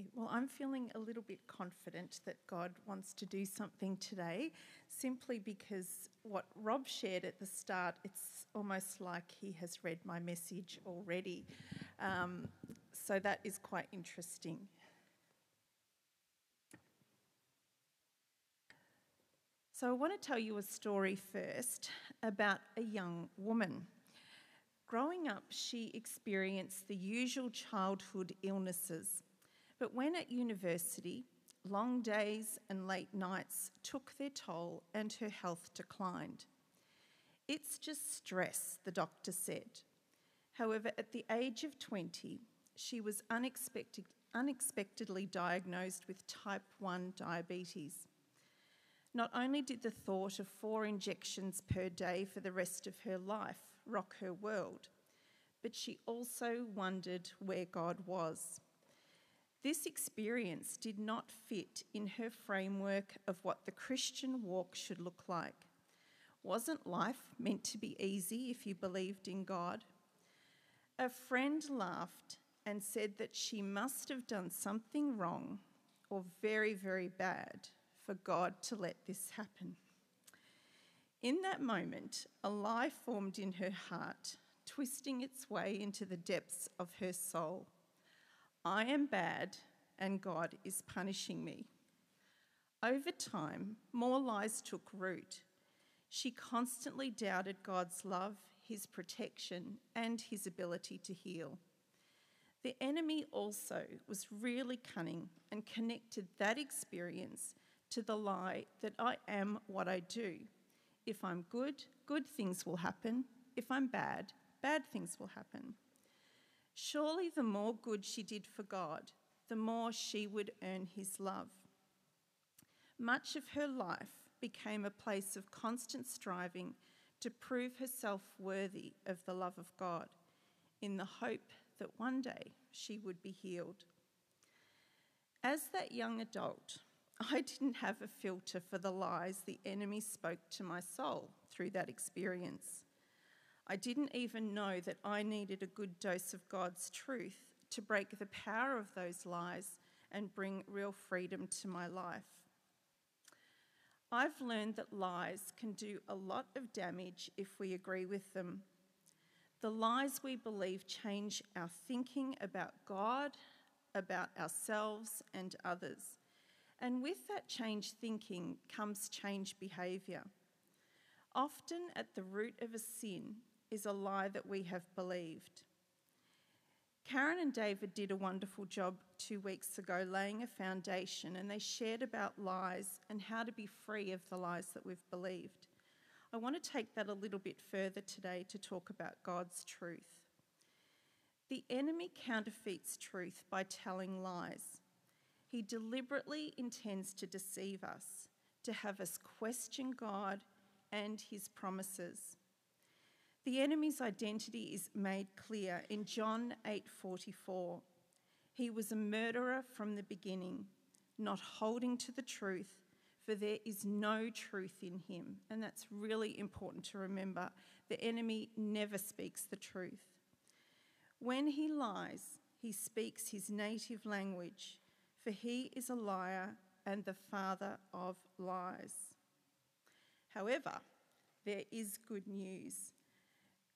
Okay, well, I'm feeling a little bit confident that God wants to do something today simply because what Rob shared at the start, it's almost like he has read my message already. Um, so that is quite interesting. So, I want to tell you a story first about a young woman. Growing up, she experienced the usual childhood illnesses but when at university, long days and late nights took their toll and her health declined. It's just stress, the doctor said. However, at the age of 20, she was unexpected, unexpectedly diagnosed with type 1 diabetes. Not only did the thought of four injections per day for the rest of her life rock her world, but she also wondered where God was. This experience did not fit in her framework of what the Christian walk should look like. Wasn't life meant to be easy if you believed in God? A friend laughed and said that she must have done something wrong or very, very bad for God to let this happen. In that moment, a lie formed in her heart, twisting its way into the depths of her soul. I am bad and God is punishing me. Over time, more lies took root. She constantly doubted God's love, his protection, and his ability to heal. The enemy also was really cunning and connected that experience to the lie that I am what I do. If I'm good, good things will happen. If I'm bad, bad things will happen. Surely the more good she did for God, the more she would earn his love. Much of her life became a place of constant striving to prove herself worthy of the love of God, in the hope that one day she would be healed. As that young adult, I didn't have a filter for the lies the enemy spoke to my soul through that experience. I didn't even know that I needed a good dose of God's truth to break the power of those lies and bring real freedom to my life. I've learned that lies can do a lot of damage if we agree with them. The lies we believe change our thinking about God, about ourselves, and others. And with that changed thinking comes changed behaviour. Often at the root of a sin is a lie that we have believed. Karen and David did a wonderful job two weeks ago laying a foundation, and they shared about lies and how to be free of the lies that we've believed. I want to take that a little bit further today to talk about God's truth. The enemy counterfeits truth by telling lies. He deliberately intends to deceive us, to have us question God and his promises. The enemy's identity is made clear in John 8:44. He was a murderer from the beginning, not holding to the truth, for there is no truth in him. And that's really important to remember. The enemy never speaks the truth. When he lies, he speaks his native language, for he is a liar and the father of lies. However, there is good news.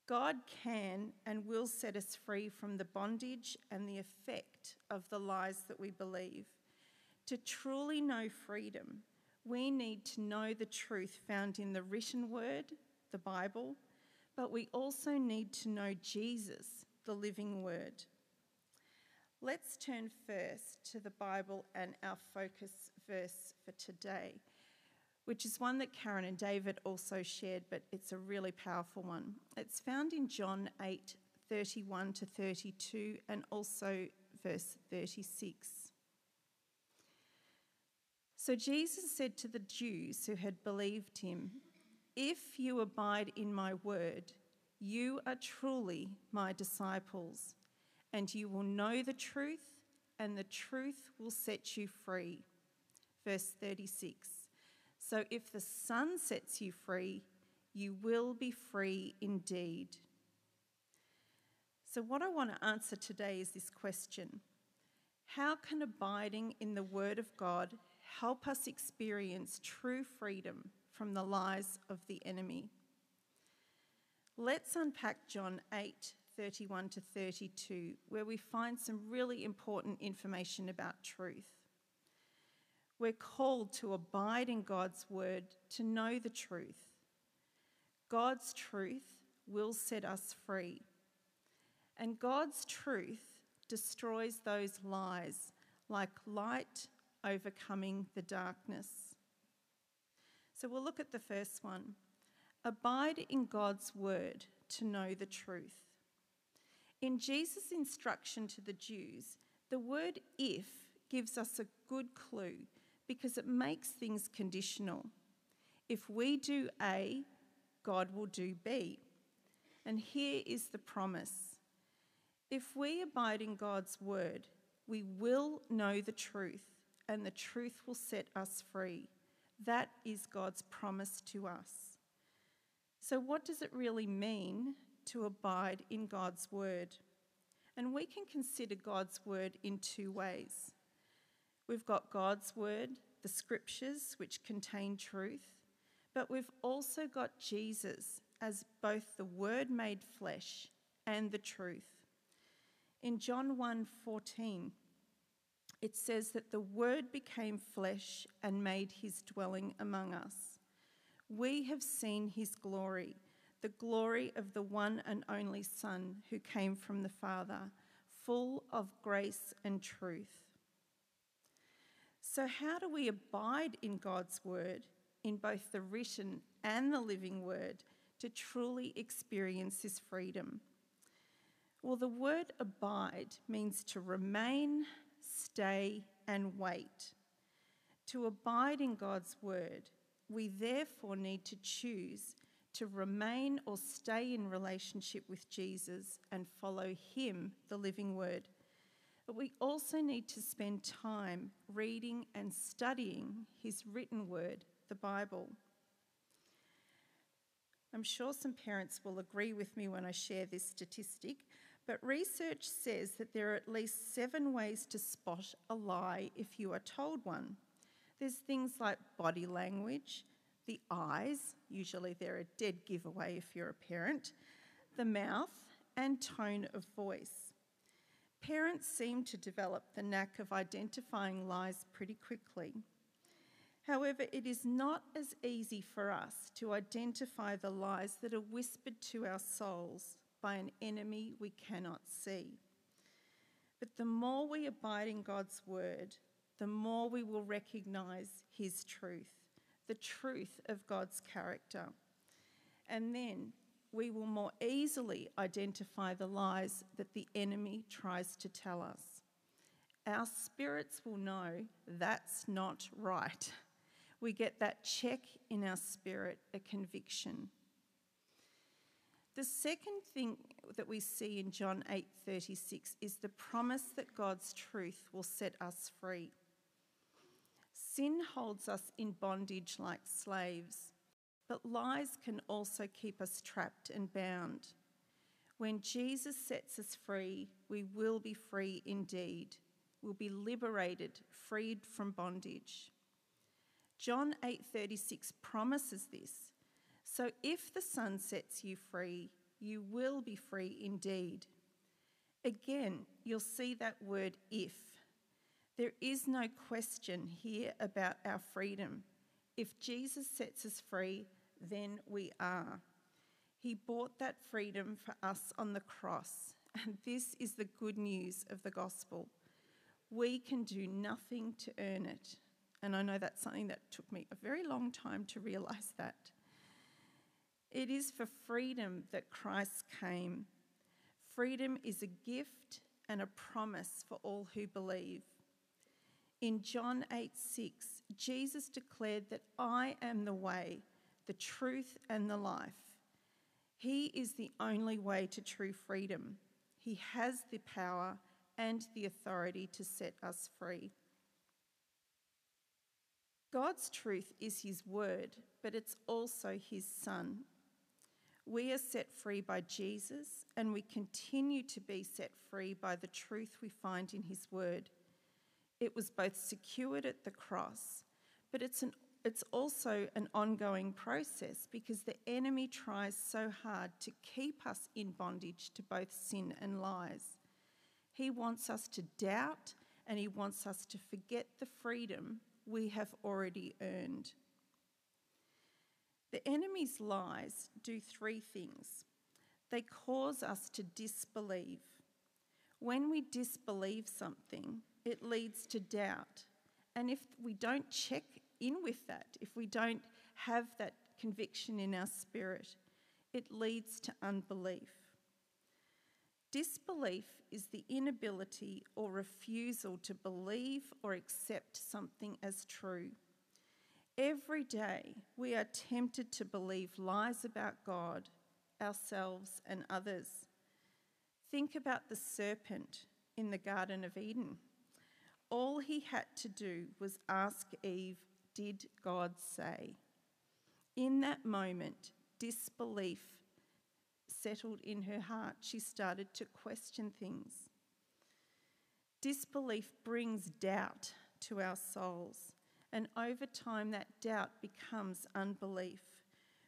God can and will set us free from the bondage and the effect of the lies that we believe. To truly know freedom, we need to know the truth found in the written word, the Bible, but we also need to know Jesus, the living word. Let's turn first to the Bible and our focus verse for today which is one that Karen and David also shared, but it's a really powerful one. It's found in John 8 31 to 32 and also verse 36. So Jesus said to the Jews who had believed him, If you abide in my word, you are truly my disciples, and you will know the truth, and the truth will set you free. Verse 36. So if the Son sets you free, you will be free indeed. So, what I want to answer today is this question How can abiding in the Word of God help us experience true freedom from the lies of the enemy? Let's unpack John 8 31 to 32, where we find some really important information about truth. We're called to abide in God's word, to know the truth. God's truth will set us free. And God's truth destroys those lies like light overcoming the darkness. So we'll look at the first one. Abide in God's word to know the truth. In Jesus' instruction to the Jews, the word if gives us a good clue because it makes things conditional. If we do A, God will do B. And here is the promise if we abide in God's word, we will know the truth, and the truth will set us free. That is God's promise to us. So, what does it really mean to abide in God's word? And we can consider God's word in two ways. We've got God's word, the scriptures, which contain truth, but we've also got Jesus as both the word made flesh and the truth. In John 1:14, it says that the word became flesh and made his dwelling among us. We have seen his glory, the glory of the one and only Son who came from the Father, full of grace and truth. So, how do we abide in God's word, in both the written and the living word, to truly experience this freedom? Well, the word abide means to remain, stay, and wait. To abide in God's word, we therefore need to choose to remain or stay in relationship with Jesus and follow Him, the living word, but we also need to spend time reading and studying His written word, the Bible. I'm sure some parents will agree with me when I share this statistic, but research says that there are at least seven ways to spot a lie if you are told one. There's things like body language, the eyes, usually they're a dead giveaway if you're a parent, the mouth, and tone of voice. Parents seem to develop the knack of identifying lies pretty quickly. However, it is not as easy for us to identify the lies that are whispered to our souls by an enemy we cannot see. But the more we abide in God's word, the more we will recognize his truth, the truth of God's character. And then we will more easily identify the lies that the enemy tries to tell us. Our spirits will know that's not right. We get that check in our spirit, a conviction. The second thing that we see in John 8:36 is the promise that God's truth will set us free. Sin holds us in bondage like slaves. But lies can also keep us trapped and bound. When Jesus sets us free, we will be free indeed. We'll be liberated, freed from bondage. John 8:36 promises this. So if the Son sets you free, you will be free indeed. Again, you'll see that word if. There is no question here about our freedom. If Jesus sets us free, then we are. He bought that freedom for us on the cross, and this is the good news of the gospel. We can do nothing to earn it. And I know that's something that took me a very long time to realize that. It is for freedom that Christ came. Freedom is a gift and a promise for all who believe. In John 8 6, Jesus declared that I am the way, the truth, and the life. He is the only way to true freedom. He has the power and the authority to set us free. God's truth is His word, but it's also His Son. We are set free by Jesus, and we continue to be set free by the truth we find in His word. It was both secured at the cross, but it's, an, it's also an ongoing process because the enemy tries so hard to keep us in bondage to both sin and lies. He wants us to doubt and he wants us to forget the freedom we have already earned. The enemy's lies do three things they cause us to disbelieve. When we disbelieve something, it leads to doubt. And if we don't check in with that, if we don't have that conviction in our spirit, it leads to unbelief. Disbelief is the inability or refusal to believe or accept something as true. Every day, we are tempted to believe lies about God, ourselves, and others. Think about the serpent in the Garden of Eden. All he had to do was ask Eve, Did God say? In that moment, disbelief settled in her heart. She started to question things. Disbelief brings doubt to our souls, and over time, that doubt becomes unbelief,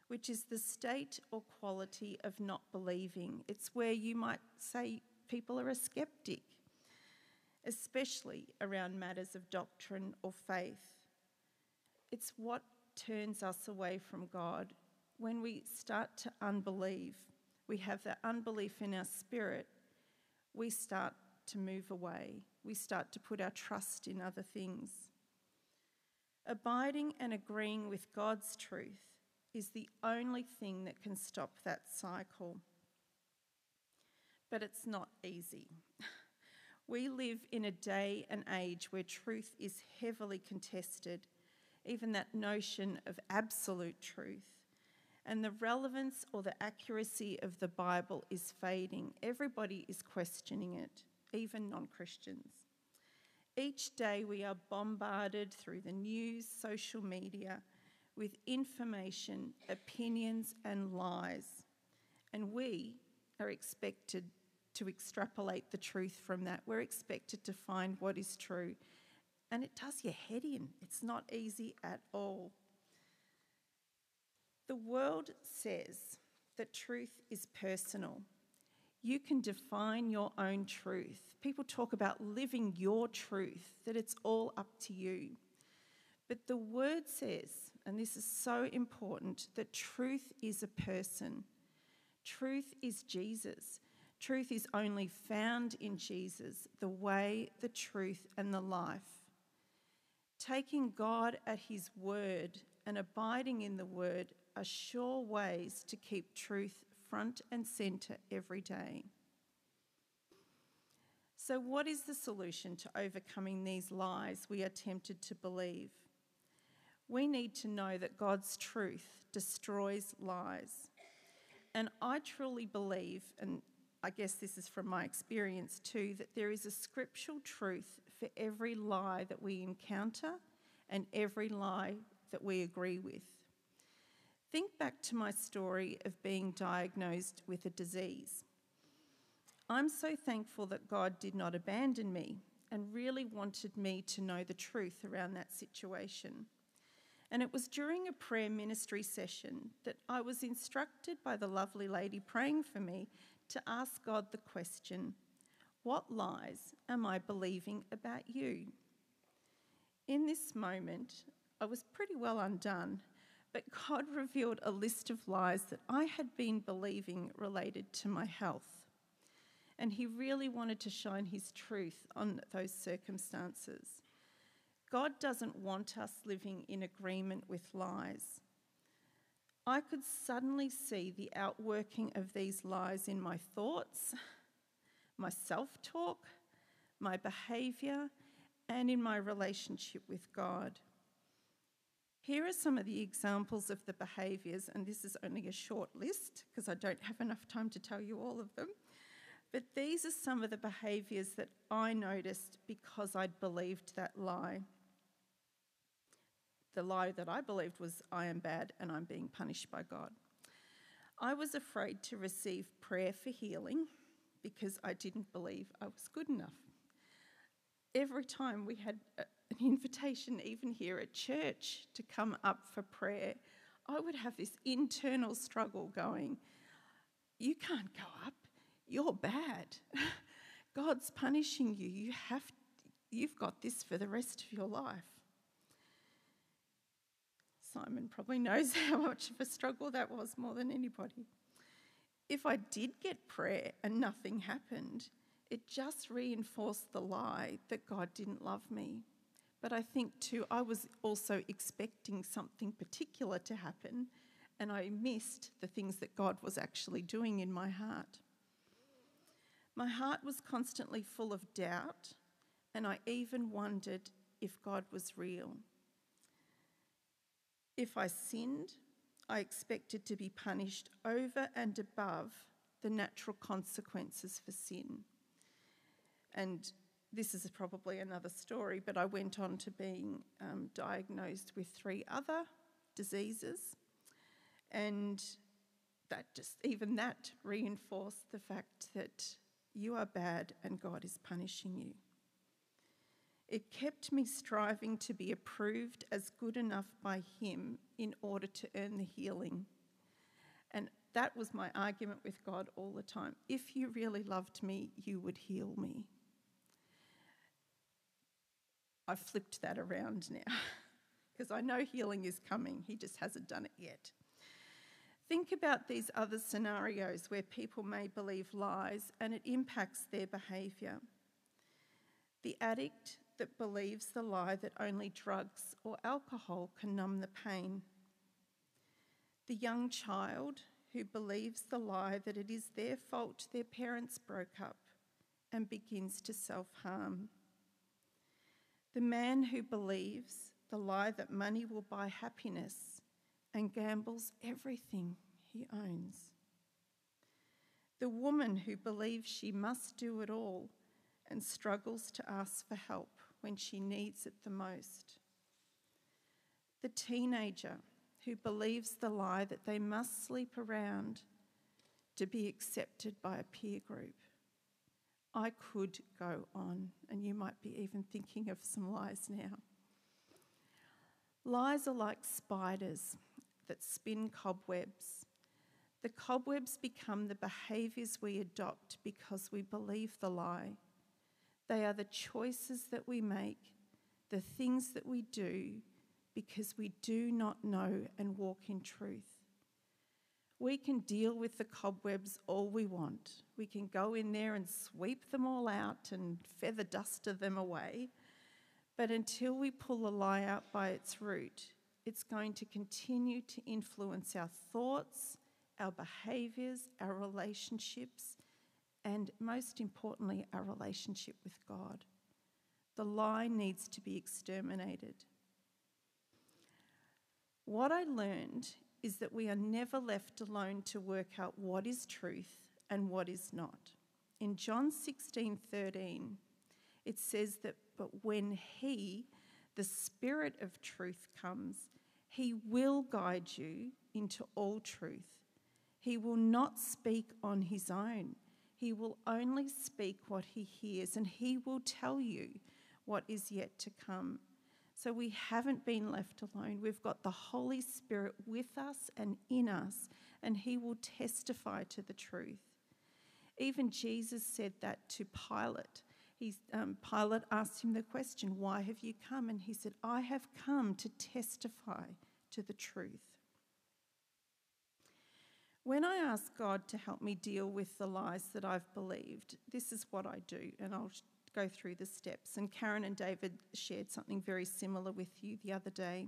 which is the state or quality of not believing. It's where you might say people are a skeptic, especially around matters of doctrine or faith. It's what turns us away from God when we start to unbelieve we have that unbelief in our spirit, we start to move away. We start to put our trust in other things. Abiding and agreeing with God's truth is the only thing that can stop that cycle. But it's not easy. We live in a day and age where truth is heavily contested, even that notion of absolute truth and the relevance or the accuracy of the Bible is fading. Everybody is questioning it, even non Christians. Each day we are bombarded through the news, social media, with information, opinions, and lies. And we are expected to extrapolate the truth from that. We're expected to find what is true. And it does your head in. It's not easy at all. The world says that truth is personal. You can define your own truth. People talk about living your truth, that it's all up to you. But the word says, and this is so important, that truth is a person. Truth is Jesus. Truth is only found in Jesus, the way, the truth, and the life. Taking God at His word and abiding in the word are sure ways to keep truth front and centre every day. So, what is the solution to overcoming these lies we are tempted to believe? We need to know that God's truth destroys lies. And I truly believe, and I guess this is from my experience too, that there is a scriptural truth for every lie that we encounter and every lie that we agree with. Think back to my story of being diagnosed with a disease. I'm so thankful that God did not abandon me and really wanted me to know the truth around that situation. And it was during a prayer ministry session that I was instructed by the lovely lady praying for me to ask God the question What lies am I believing about you? In this moment, I was pretty well undone but God revealed a list of lies that I had been believing related to my health. And He really wanted to shine His truth on those circumstances. God doesn't want us living in agreement with lies. I could suddenly see the outworking of these lies in my thoughts, my self talk, my behaviour, and in my relationship with God. Here are some of the examples of the behaviours, and this is only a short list because I don't have enough time to tell you all of them. But these are some of the behaviours that I noticed because I'd believed that lie. The lie that I believed was, I am bad and I'm being punished by God. I was afraid to receive prayer for healing because I didn't believe I was good enough. every time we had an invitation, even here at church, to come up for prayer, I would have this internal struggle going, You can't go up. You're bad. God's punishing you. You have, you've got this for the rest of your life. Simon probably knows how much of a struggle that was more than anybody. If I did get prayer and nothing happened, it just reinforced the lie that God didn't love me. But I think too, I was also expecting something particular to happen, and I missed the things that God was actually doing in my heart. My heart was constantly full of doubt, and I even wondered if God was real. If I sinned, I expected to be punished over and above the natural consequences for sin. And this is probably another story, but I went on to being um, diagnosed with three other diseases. And that just, even that reinforced the fact that you are bad and God is punishing you. It kept me striving to be approved as good enough by Him in order to earn the healing. And that was my argument with God all the time. If you really loved me, you would heal me. I've flipped that around now because I know healing is coming. He just hasn't done it yet. Think about these other scenarios where people may believe lies and it impacts their behaviour. The addict that believes the lie that only drugs or alcohol can numb the pain. The young child who believes the lie that it is their fault their parents broke up and begins to self harm. The man who believes the lie that money will buy happiness and gambles everything he owns. The woman who believes she must do it all and struggles to ask for help when she needs it the most. The teenager who believes the lie that they must sleep around to be accepted by a peer group. I could go on, and you might be even thinking of some lies now. Lies are like spiders that spin cobwebs. The cobwebs become the behaviours we adopt because we believe the lie. They are the choices that we make, the things that we do, because we do not know and walk in truth. We can deal with the cobwebs all we want. We can go in there and sweep them all out and feather duster them away. But until we pull the lie out by its root, it's going to continue to influence our thoughts, our behaviours, our relationships, and most importantly, our relationship with God. The lie needs to be exterminated. What I learned is that we are never left alone to work out what is truth and what is not. In John 16 13, it says that, but when He, the Spirit of truth, comes, He will guide you into all truth. He will not speak on His own he will only speak what he hears, and he will tell you what is yet to come. So we haven't been left alone. We've got the Holy Spirit with us and in us, and he will testify to the truth. Even Jesus said that to Pilate. He's, um, Pilate asked him the question, Why have you come? And he said, I have come to testify to the truth. When I ask God to help me deal with the lies that I've believed, this is what I do, and I'll go through the steps. And Karen and David shared something very similar with you the other day.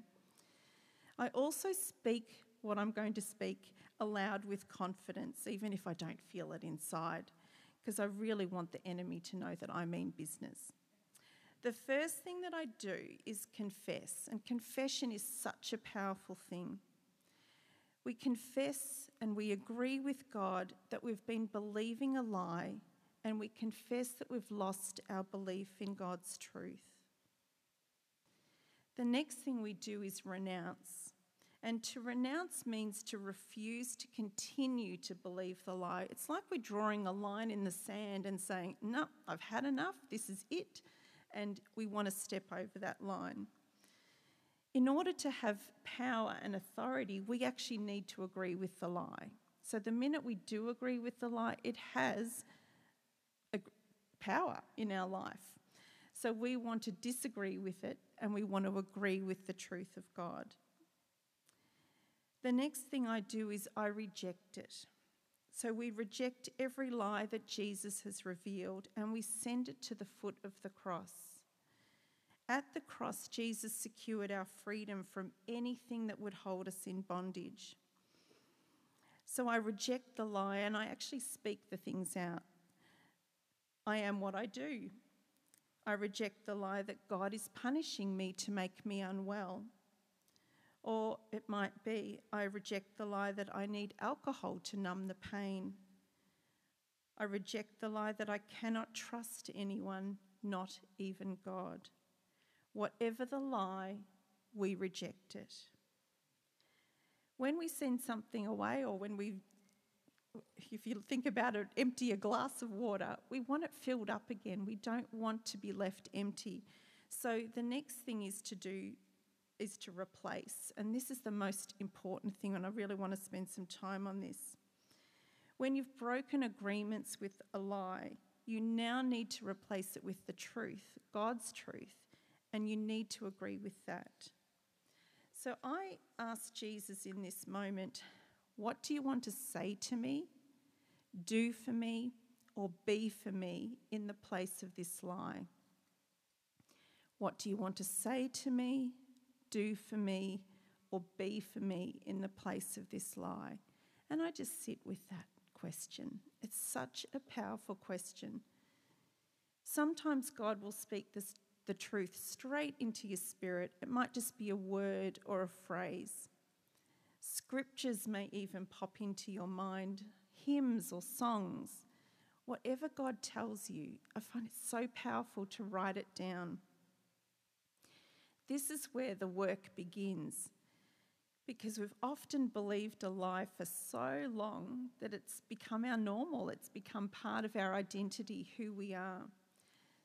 I also speak what I'm going to speak aloud with confidence, even if I don't feel it inside, because I really want the enemy to know that I mean business. The first thing that I do is confess, and confession is such a powerful thing. We confess and we agree with God that we've been believing a lie, and we confess that we've lost our belief in God's truth. The next thing we do is renounce. And to renounce means to refuse to continue to believe the lie. It's like we're drawing a line in the sand and saying, No, I've had enough, this is it. and we want to step over that line. In order to have power and authority, we actually need to agree with the lie. So the minute we do agree with the lie, it has a power in our life. So we want to disagree with it and we want to agree with the truth of God. The next thing I do is I reject it. So we reject every lie that Jesus has revealed and we send it to the foot of the cross. At the cross, Jesus secured our freedom from anything that would hold us in bondage. So I reject the lie and I actually speak the things out. I am what I do. I reject the lie that God is punishing me to make me unwell. Or it might be, I reject the lie that I need alcohol to numb the pain. I reject the lie that I cannot trust anyone, not even God. Whatever the lie, we reject it. When we send something away or when we if you think about it, empty a glass of water, we want it filled up again. We don't want to be left empty. So the next thing is to do is to replace. And this is the most important thing, and I really want to spend some time on this. When you've broken agreements with a lie, you now need to replace it with the truth, God's truth, and you need to agree with that. So I asked Jesus in this moment what do you want to say to me, do for me, or be for me in the place of this lie? What do you want to say to me, do for me, or be for me in the place of this lie? And I just sit with that question. It's such a powerful question. Sometimes God will speak this, the truth straight into your spirit. It might just be a word or a phrase. Scriptures may even pop into your mind, hymns or songs. Whatever God tells you, I find it so powerful to write it down. This is where the work begins because we've often believed a lie for so long that it's become our normal, it's become part of our identity, who we are.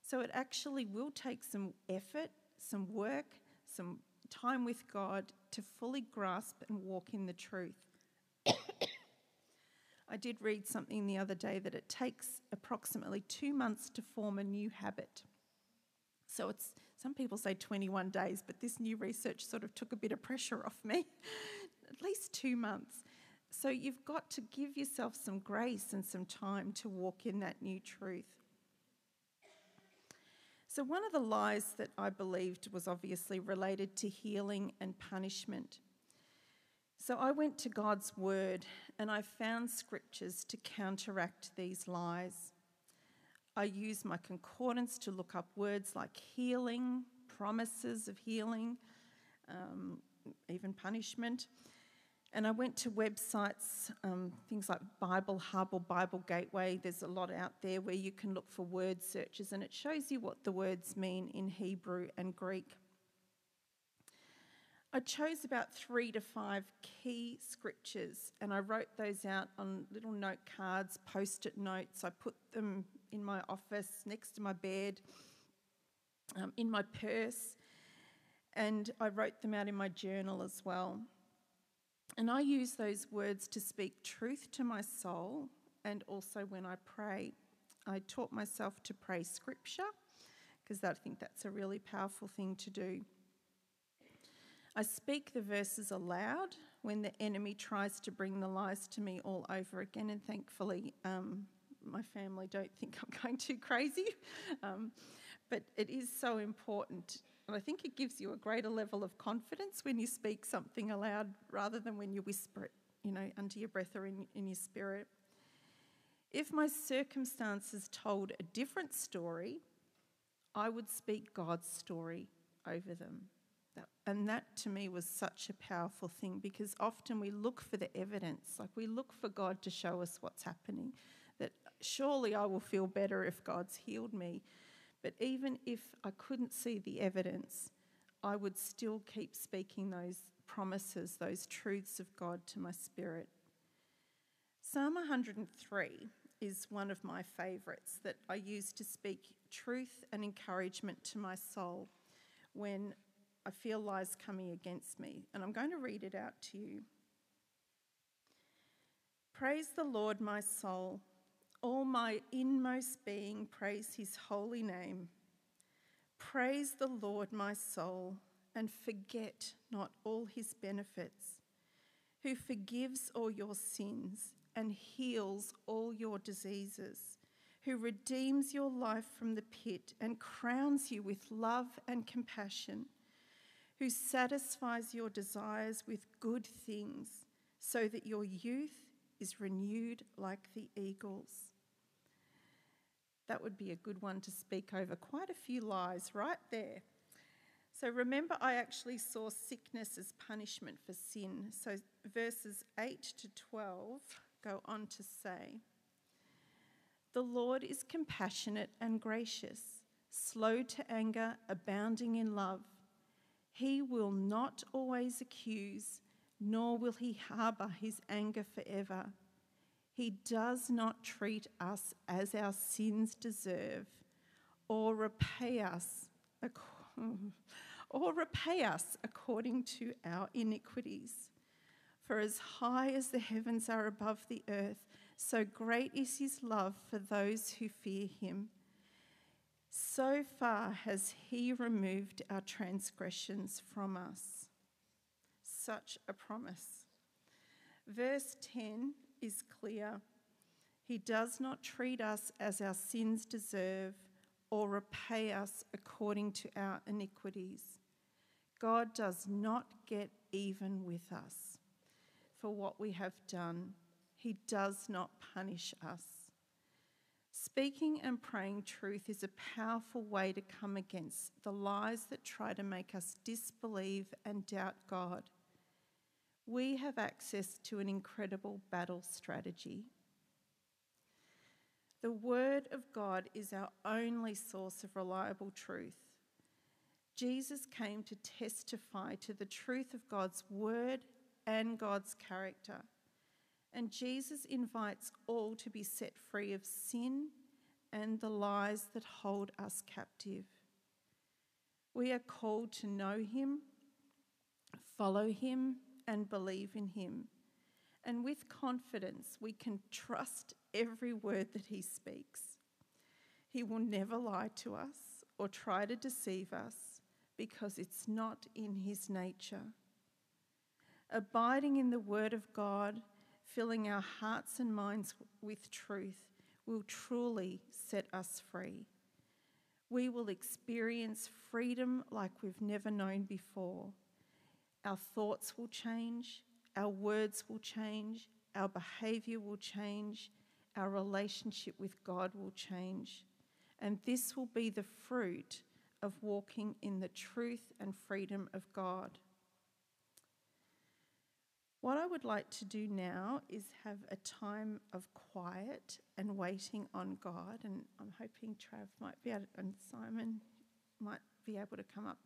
So it actually will take some effort, some work, some time with God to fully grasp and walk in the truth. I did read something the other day that it takes approximately two months to form a new habit. So it's some people say 21 days, but this new research sort of took a bit of pressure off me. At least two months. So you've got to give yourself some grace and some time to walk in that new truth. So, one of the lies that I believed was obviously related to healing and punishment. So, I went to God's word and I found scriptures to counteract these lies. I used my concordance to look up words like healing, promises of healing, um, even punishment. And I went to websites, um, things like Bible Hub or Bible Gateway. There's a lot out there where you can look for word searches, and it shows you what the words mean in Hebrew and Greek. I chose about three to five key scriptures, and I wrote those out on little note cards, post it notes. I put them in my office, next to my bed, um, in my purse, and I wrote them out in my journal as well. And I use those words to speak truth to my soul and also when I pray. I taught myself to pray scripture because I think that's a really powerful thing to do. I speak the verses aloud when the enemy tries to bring the lies to me all over again, and thankfully, um, my family don't think I'm going too crazy. Um, but it is so important and I think it gives you a greater level of confidence when you speak something aloud rather than when you whisper it, you know, under your breath or in, in your spirit. If my circumstances told a different story, I would speak God's story over them. and that to me was such a powerful thing because often we look for the evidence, like we look for God to show us what's happening. That surely I will feel better if God's healed me. But even if I couldn't see the evidence, I would still keep speaking those promises, those truths of God to my spirit. Psalm 103 is one of my favourites that I use to speak truth and encouragement to my soul when I feel lies coming against me. And I'm going to read it out to you. Praise the Lord, my soul. All my inmost being, praise his holy name. Praise the Lord, my soul, and forget not all his benefits, who forgives all your sins and heals all your diseases, who redeems your life from the pit and crowns you with love and compassion, who satisfies your desires with good things, so that your youth is renewed like the eagles. That would be a good one to speak over quite a few lies right there. So remember, I actually saw sickness as punishment for sin. So verses 8 to 12 go on to say, The Lord is compassionate and gracious, slow to anger, abounding in love. He will not always accuse, nor will he harbour his anger forever. He does not treat us as our sins deserve, or repay us, or repay us according to our iniquities. For as high as the heavens are above the earth, so great is his love for those who fear him. So far has he removed our transgressions from us. Such a promise. Verse 10 is clear. He does not treat us as our sins deserve or repay us according to our iniquities. God does not get even with us for what we have done. He does not punish us. Speaking and praying truth is a powerful way to come against the lies that try to make us disbelieve and doubt God. We have access to an incredible battle strategy. The Word of God is our only source of reliable truth. Jesus came to testify to the truth of God's Word and God's character. And Jesus invites all to be set free of sin and the lies that hold us captive. We are called to know Him, follow Him, and believe in Him. And with confidence, we can trust every word that He speaks. He will never lie to us or try to deceive us because it's not in His nature abiding in the Word of God, filling our hearts and minds with truth, will truly set us free. We will experience freedom like we've never known before. Our thoughts will change, our words will change, our behaviour will change, our relationship with God will change. And this will be the fruit of walking in the truth and freedom of God. What I would like to do now is have a time of quiet and waiting on God. And I'm hoping Trav might be able and Simon might be able to come up.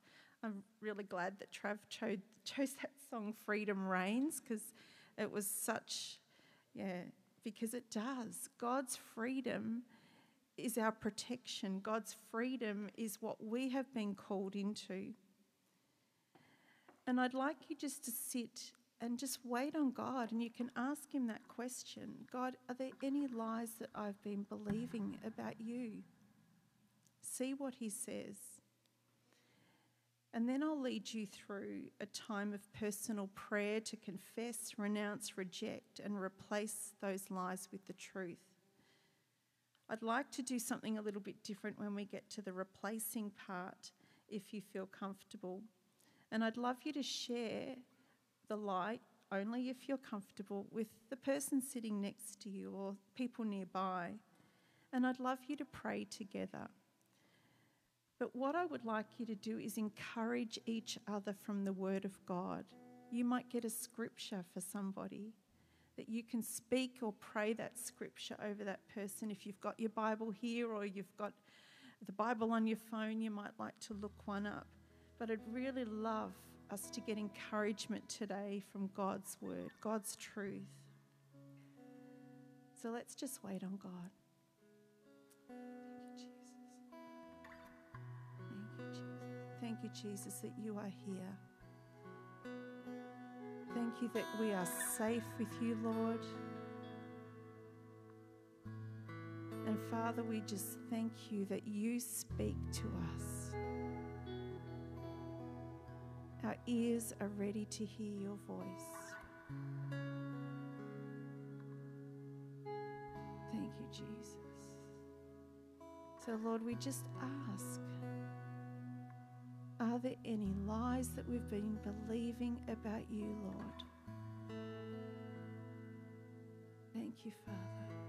I'm really glad that Trav chose, chose that song Freedom Reigns because it was such, yeah, because it does. God's freedom is our protection, God's freedom is what we have been called into. And I'd like you just to sit and just wait on God and you can ask Him that question God, are there any lies that I've been believing about you? See what He says. And then I'll lead you through a time of personal prayer to confess, renounce, reject, and replace those lies with the truth. I'd like to do something a little bit different when we get to the replacing part, if you feel comfortable. And I'd love you to share the light only if you're comfortable with the person sitting next to you or people nearby. And I'd love you to pray together. But what I would like you to do is encourage each other from the Word of God. You might get a scripture for somebody that you can speak or pray that scripture over that person. If you've got your Bible here or you've got the Bible on your phone, you might like to look one up. But I'd really love us to get encouragement today from God's word, God's truth. So let's just wait on God. Thank you, Jesus. That you are here. Thank you that we are safe with you, Lord. And Father, we just thank you that you speak to us. Our ears are ready to hear your voice. Thank you, Jesus. So, Lord, we just ask Are there any lies that we've been believing about you, Lord? Thank you, Father.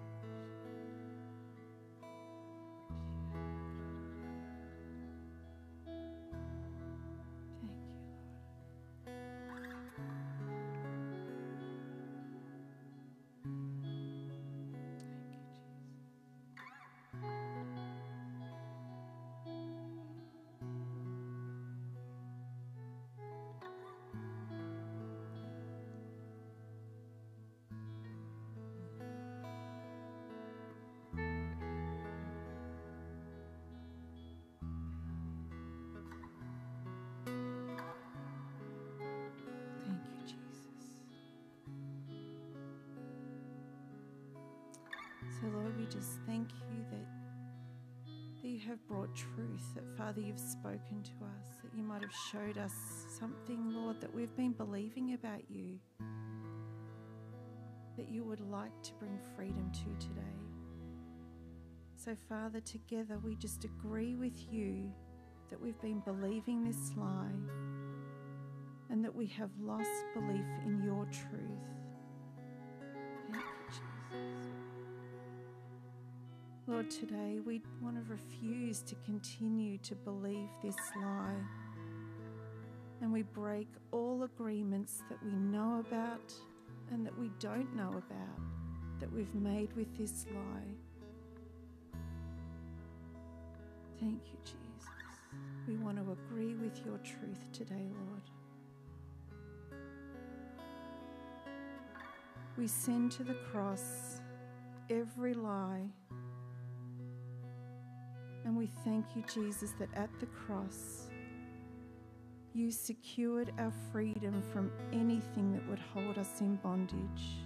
So, Lord, we just thank you that, that you have brought truth, that, Father, you've spoken to us, that you might have showed us something, Lord, that we've been believing about you, that you would like to bring freedom to today. So, Father, together we just agree with you that we've been believing this lie and that we have lost belief in your truth. Lord, today we want to refuse to continue to believe this lie. And we break all agreements that we know about and that we don't know about that we've made with this lie. Thank you, Jesus. We want to agree with your truth today, Lord. We send to the cross every lie and we thank you, Jesus, that at the cross, you secured our freedom from anything that would hold us in bondage.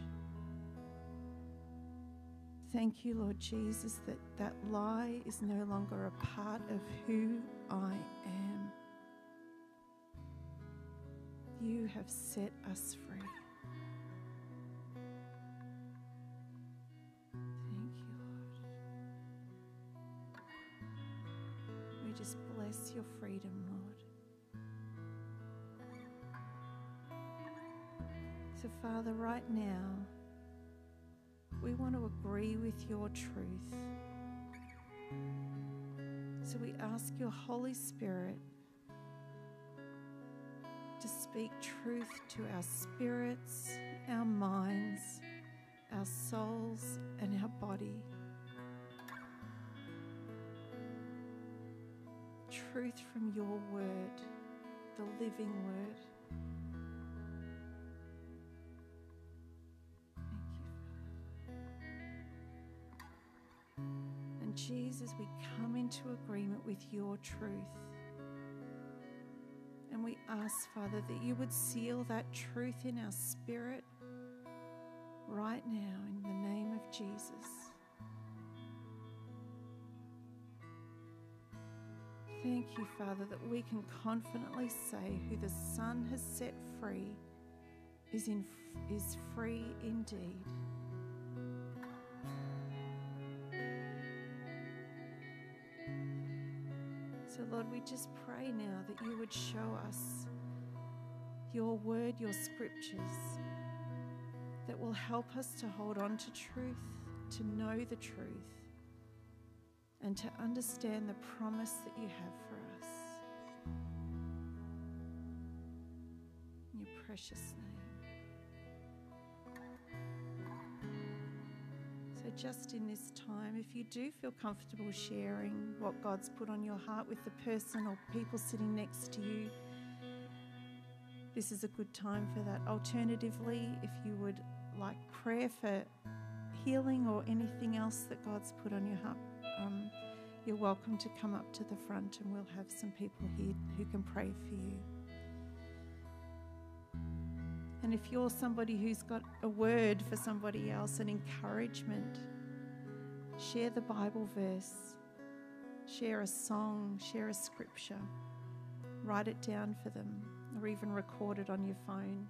Thank you, Lord Jesus, that that lie is no longer a part of who I am. You have set us free. Your freedom, Lord. So, Father, right now, we want to agree with your truth. So, we ask your Holy Spirit to speak truth to our spirits, our minds, our souls, and our body. Truth from your word, the living word. And Jesus, we come into agreement with your truth. And we ask, Father, that you would seal that truth in our spirit right now in the name of Jesus. Thank you, Father, that we can confidently say who the Son has set free is, in, is free indeed. So, Lord, we just pray now that you would show us your word, your scriptures, that will help us to hold on to truth, to know the truth and to understand the promise that you have for us. In your precious name. So, just in this time, if you do feel comfortable sharing what God's put on your heart with the person or people sitting next to you, this is a good time for that. Alternatively, if you would like prayer for healing or anything else that God's put on your heart, um, you're welcome to come up to the front and we'll have some people here who can pray for you. And if you're somebody who's got a word for somebody else, an encouragement, share the Bible verse, share a song, share a scripture, write it down for them, or even record it on your phone.